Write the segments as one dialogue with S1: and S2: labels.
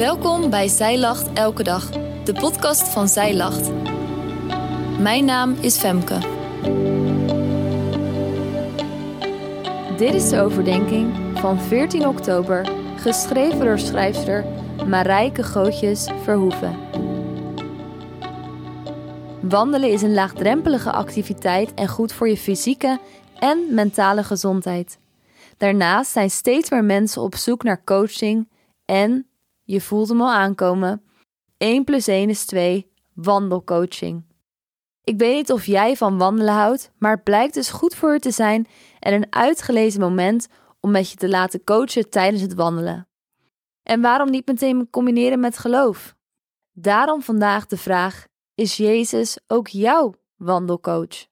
S1: Welkom bij Zij Lacht Elke Dag, de podcast van Zij Lacht. Mijn naam is Femke. Dit is de overdenking van 14 oktober, geschreven door schrijfster Marijke Gootjes Verhoeven. Wandelen is een laagdrempelige activiteit en goed voor je fysieke en mentale gezondheid. Daarnaast zijn steeds meer mensen op zoek naar coaching en, je voelt hem al aankomen, 1 plus 1 is 2, wandelcoaching. Ik weet niet of jij van wandelen houdt, maar het blijkt dus goed voor je te zijn en een uitgelezen moment om met je te laten coachen tijdens het wandelen. En waarom niet meteen combineren met geloof? Daarom vandaag de vraag: is Jezus ook jouw wandelcoach?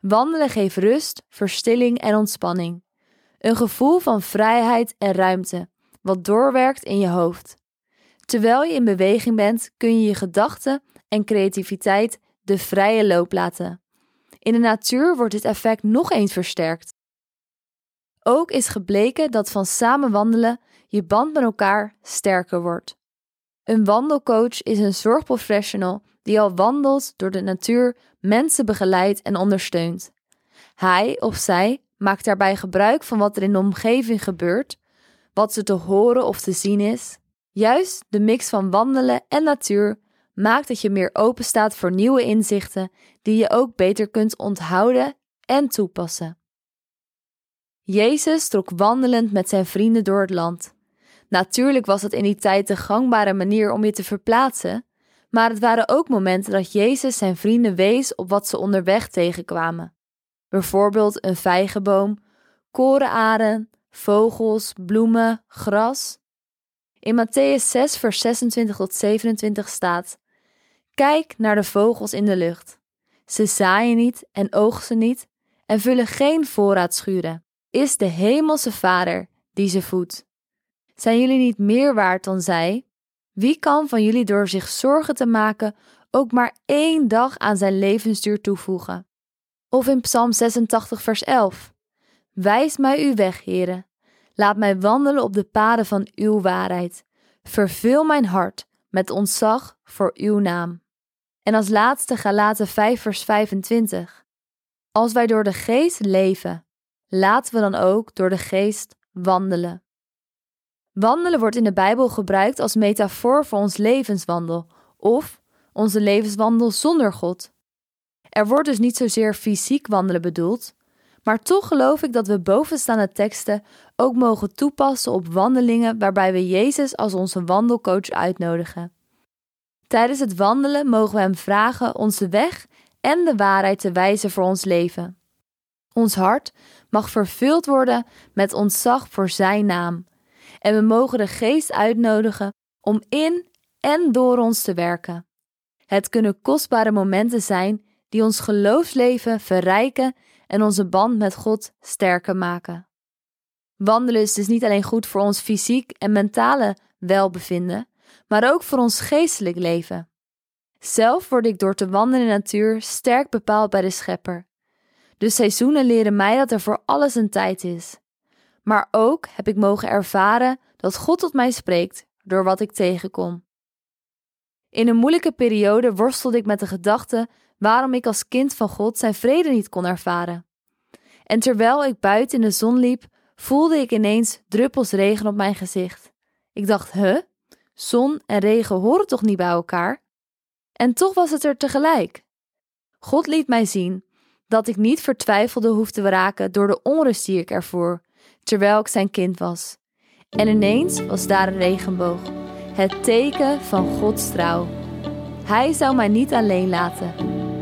S1: Wandelen geeft rust, verstilling en ontspanning. Een gevoel van vrijheid en ruimte, wat doorwerkt in je hoofd. Terwijl je in beweging bent, kun je je gedachten en creativiteit de vrije loop laten. In de natuur wordt dit effect nog eens versterkt. Ook is gebleken dat van samen wandelen je band met elkaar sterker wordt. Een wandelcoach is een zorgprofessional die al wandelt door de natuur mensen begeleidt en ondersteunt. Hij of zij maakt daarbij gebruik van wat er in de omgeving gebeurt, wat er te horen of te zien is. Juist de mix van wandelen en natuur maakt dat je meer open staat voor nieuwe inzichten die je ook beter kunt onthouden en toepassen. Jezus trok wandelend met zijn vrienden door het land. Natuurlijk was het in die tijd de gangbare manier om je te verplaatsen, maar het waren ook momenten dat Jezus zijn vrienden wees op wat ze onderweg tegenkwamen. Bijvoorbeeld een vijgenboom, korenaren, vogels, bloemen, gras. In Matthäus 6, vers 26 tot 27 staat: Kijk naar de vogels in de lucht. Ze zaaien niet en oogsten niet en vullen geen voorraadschuren. Is de hemelse Vader die ze voedt. Zijn jullie niet meer waard dan zij? Wie kan van jullie door zich zorgen te maken ook maar één dag aan zijn levensduur toevoegen? Of in Psalm 86, vers 11: Wijs mij uw weg, heren. Laat mij wandelen op de paden van uw waarheid. Vervul mijn hart met ontzag voor uw naam. En als laatste Galaten 5, vers 25. Als wij door de geest leven, laten we dan ook door de geest wandelen. Wandelen wordt in de Bijbel gebruikt als metafoor voor ons levenswandel of onze levenswandel zonder God. Er wordt dus niet zozeer fysiek wandelen bedoeld, maar toch geloof ik dat we bovenstaande teksten ook mogen toepassen op wandelingen waarbij we Jezus als onze wandelcoach uitnodigen. Tijdens het wandelen mogen we Hem vragen onze weg en de waarheid te wijzen voor ons leven. Ons hart mag vervuld worden met ontzag voor Zijn naam en we mogen de geest uitnodigen om in en door ons te werken. Het kunnen kostbare momenten zijn die ons geloofsleven verrijken en onze band met God sterker maken. Wandelen is dus niet alleen goed voor ons fysiek en mentale welbevinden, maar ook voor ons geestelijk leven. Zelf word ik door te wandelen in natuur sterk bepaald bij de Schepper. De seizoenen leren mij dat er voor alles een tijd is. Maar ook heb ik mogen ervaren dat God tot mij spreekt door wat ik tegenkom. In een moeilijke periode worstelde ik met de gedachte waarom ik als kind van God zijn vrede niet kon ervaren. En terwijl ik buiten in de zon liep, voelde ik ineens druppels regen op mijn gezicht. Ik dacht, huh? Zon en regen horen toch niet bij elkaar? En toch was het er tegelijk. God liet mij zien dat ik niet vertwijfelde hoefde te raken door de onrust die ik ervoor, terwijl ik zijn kind was. En ineens was daar een regenboog, het teken van Gods trouw. Hij zou mij niet alleen laten.